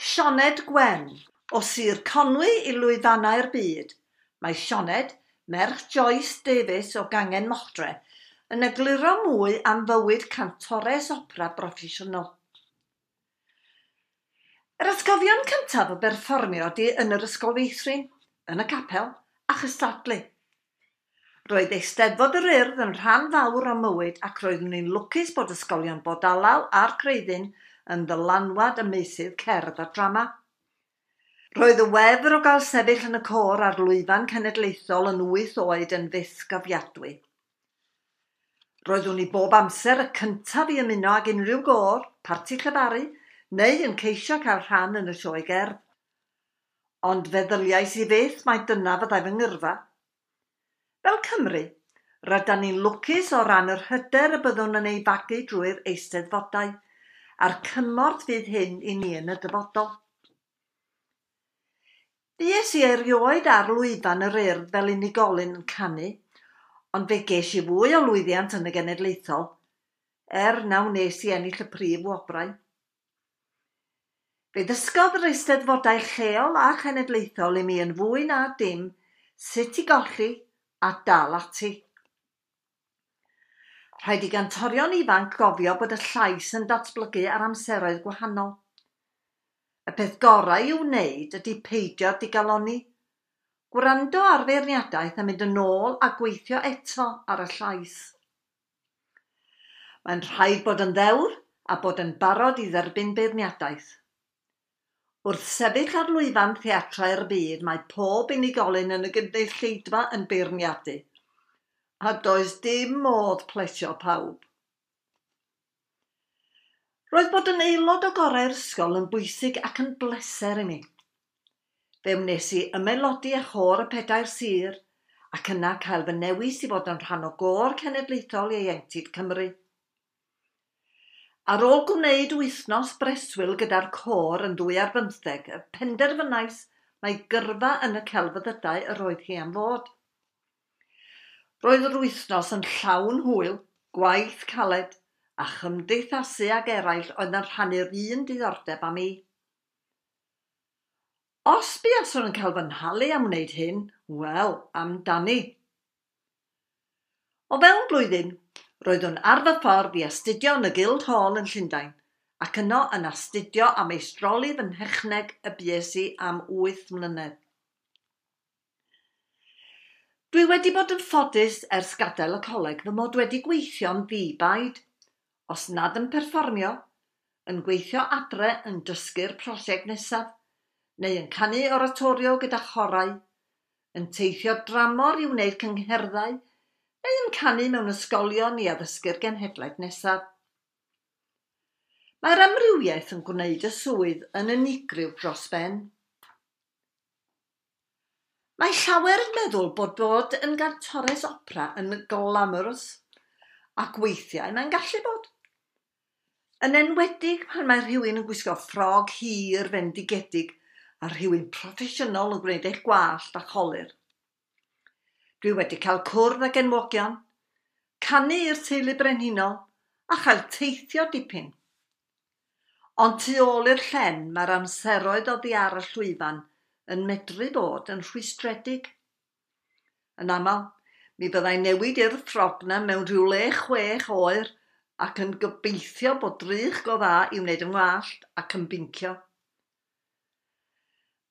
Sioned Gwen o Sir Conwy i Lwyfannau'r Byd. Mae Sioned, merch Joyce Davies o Gangen Mochtre, yn egluro mwy am fywyd cantores opera broffesiynol. Yr ysgofion cyntaf o berfformio di yn yr ysgol feithrin, yn y capel a chystadlu. Roedd eisteddfod yr urdd yn rhan fawr o mywyd ac roeddwn ni'n lwcus bod ysgolion Bodalaw a'r Creuddin yn ddylanwad ymeysydd cerdd a drama. Roedd y wefr o gael sefyll yn y cor ar lwyfan cenedlaethol yn wyth oed yn fusg afiadwy. Roeddwn i bob amser y cyntaf i ymuno ag unrhyw gor, parti llebaru, neu yn ceisio cael rhan yn y sioe gerdd. Ond feddyliais i beth mae dyna fyddai fy ngyrfa. Fel Cymru, rydyn ni'n lwcus o ran yr hyder y byddwn yn ei fagu drwy'r eisteddfodau – a'r cymorth fydd hyn i ni yn y dyfodol. Fues i erioed ar lwyfan yr urdd fel unigolyn yn canu, ond fe ges i fwy o lwyddiant yn y genedlaethol, er naw nes i ennill y prif wobrau. Fe ddysgodd yr eisteddfodau lleol a chenedlaethol i mi yn fwy na dim sut i golli a dal ati. Rhaid i gantorion ifanc gofio bod y llais yn datblygu ar amseroedd gwahanol. Y peth gorau i'w wneud ydy peidio digaloni. Gwrando ar feirniadaeth a mynd yn ôl a gweithio eto ar y llais. Mae'n rhaid bod yn ddewr a bod yn barod i dderbyn beirniadaeth. Wrth sefyll ar lwyfan theatrau'r byd, mae pob unigolyn yn y gynulleidfa yn beirniadu a does dim modd plesio pawb. Roedd bod yn aelod o gorau'r ysgol yn bwysig ac yn bleser i mi. Fe wnes i ymaelodi a chor y pedair sir ac yna cael fy newis i fod yn rhan o gor cenedlaethol ieuenctid Cymru. Ar ôl gwneud wythnos breswyl gyda'r cor yn dwy ar bymtheg, penderfynais mae gyrfa yn y celfyddydau yr oedd hi am fod. Roedd yr wythnos yn llawn hwyl, gwaith caled a chymdeithasu ag eraill oedd yn rhannu'r un diddordeb am mi. Os bu aswn yn cael fy nhalu am wneud hyn, wel, amdani. O fewn blwyddyn, roeddwn ar fy ffordd i astudio yn y Guild Hall yn Llundain ac yno yn astudio am eistroli fy nhechneg y bues i am 8 mlynedd. Dwi wedi bod yn ffodus ers gadael y coleg fy mod wedi gweithio'n ddibaid, os nad yn perfformio, yn gweithio adre yn dysgu'r prosiect nesaf, neu yn canu oratorio gyda chorau, yn teithio dramor i wneud cyngherddau, neu yn canu mewn ysgolion i addysgu'r genhedlaeth nesaf. Mae'r amrywiaeth yn gwneud y swydd yn unigryw dros ben. Mae llawer yn meddwl bod bod yn gantores opera yn glamorous, ac weithiau mae'n gallu bod. Yn enwedig pan mae rhywun yn gwisgo ffrog hir fendigedig a rhywun proffesiynol yn gwneud eich gwallt a cholir. Dwi wedi cael cwrdd ag enwogion, canu i'r teulu brenhinol a chael teithio dipyn. Ond tu ôl i'r llen mae'r amseroedd oddi ar y llwyfan yn medru bod yn rhwystredig. Yn aml, mi byddai newid i'r ffrogna mewn rhyw le chwech oer ac yn gobeithio bod drych go dda i wneud yn wallt ac yn bincio.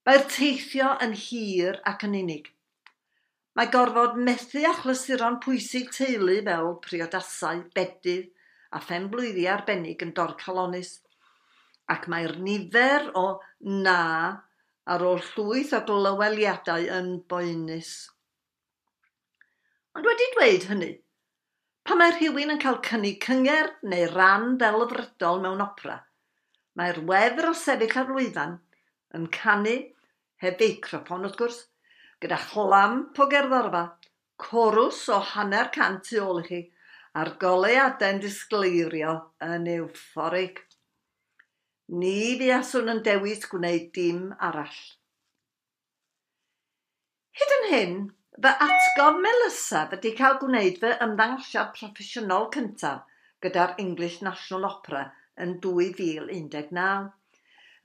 Mae'r teithio yn hir ac yn unig. Mae gorfod methu achlysuron pwysig teulu fel priodasau, bedydd a phen blwyddi arbennig yn dorcalonis. Ac mae'r nifer o na ar ôl llwyth o glyweliadau yn boenus. Ond wedi dweud hynny, pa mae rhywun yn cael cynnig cynger neu ran ddelfrydol mewn opera, mae'r wefr o sefyll ar lwyfan yn canu heb feicroffon wrth gwrs, gyda chlamp o gerddorfa, corws o hanner cant tu ôl i chi, a'r goleuadau'n disgleirio yn euphorig. Ni fuaswn yn dewis gwneud dim arall. Hyd yn hyn, fy atgof Melissa wedi cael gwneud fy ymddangosiad proffesiynol cyntaf gyda'r English National Opera yn 2019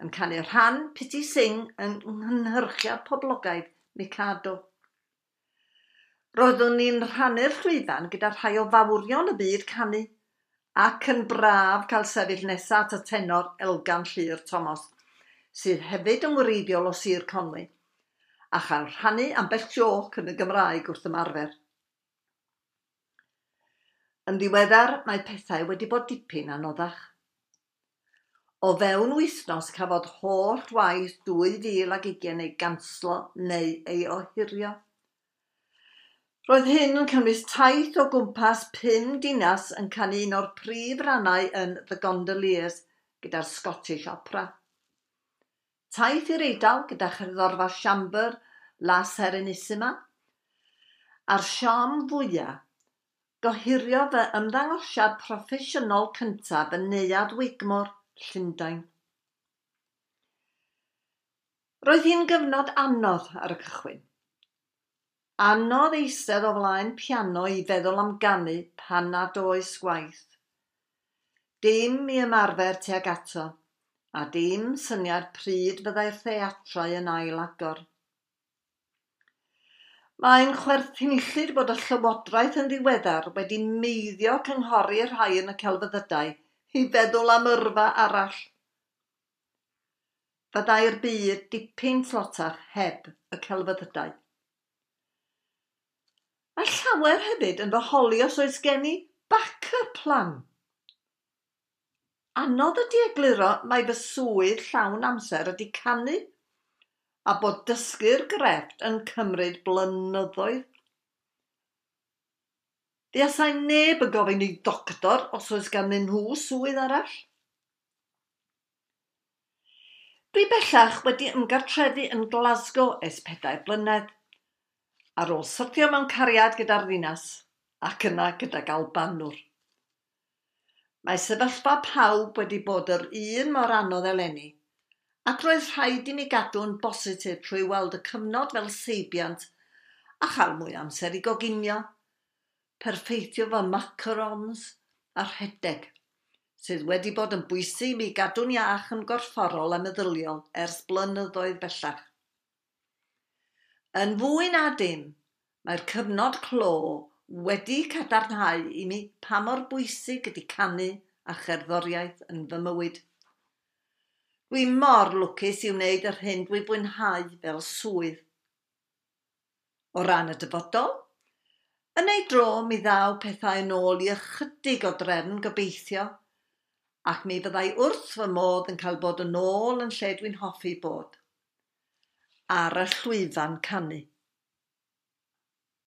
yn canu rhan Pity Sing yn nghynhyrchiad poblogaidd Mikado. Roeddwn ni'n rhannu'r llwyfan gyda rhai o fawrion y byd canu – ac yn braf cael sefyll nesaf at y tenor Elgan Llyr Thomas, sydd hefyd yn wreiddiol o Sir Conwy, a chael rhannu ambell joc yn y Gymraeg wrth ymarfer. Yn ddiweddar, mae pethau wedi bod dipyn anoddach. O fewn wythnos cafodd holl waith 2020 ei ganslo neu ei ohirio. Roedd hyn yn cynnwys taith o gwmpas pum dinas yn canu un o'r prif rannau yn The Gondoliers gyda'r Scottish Opera. Taith i'r Eidal gyda cherddorfa siambr La Serenissima a'r siom fwyaf gohirio fy ymddangosiad proffesiynol cyntaf yn neuad Wigmore, Llundain. Roedd hi'n gyfnod anodd ar y cychwyn – Anodd eistedd o flaen piano i feddwl am ganu pan nad oes gwaith. Dim i ymarfer tuag ato, a dim syniad pryd fyddai'r theatrau yn ail-agor. Mae'n chwerthinillid bod y Llywodraeth yn ddiweddar wedi meiddio cynghori rhai yn y celfyddydau i feddwl am yrfa arall. Fyddai'r byd dipyn tlotach heb y celfyddydau llawer hefyd yn fy holi os oes gen i backup plan. Anodd ydy egluro mae fy swydd llawn amser ydy canu a bod dysgu'r grefft yn cymryd blynyddoedd. Ddiasau neb yn gofyn i doctor os oes gan nhw swydd arall. Dwi bellach wedi ymgartrefu yn Glasgow es pedair blynedd – ar ôl syrthio mewn cariad gyda'r ddinas ac yna gyda gael banwr. Mae sefyllfa pawb wedi bod yr un mor anodd eleni, ac roedd rhaid i mi gadw'n bositif trwy weld y cyfnod fel seibiant a chael mwy amser i goginio, perfeithio fy macarons a rhedeg, sydd wedi bod yn bwysig i mi gadw'n iach yn gorfforol a meddyliol ers blynyddoedd bellach. Yn fwy na dim, mae'r cyfnod clo wedi cadarnhau i mi pa mor bwysig ydy canu a cherddoriaeth yn fy mywyd. Dwi mor lwcus i wneud yr hyn dwi fwynhau fel swydd. O ran y dyfodol, yn ei dro mi ddaw pethau yn ôl i ychydig o drefn gobeithio, ac mi fyddai wrth fy modd yn cael bod yn ôl yn lle dwi'n hoffi bod ar y llwyfan canu.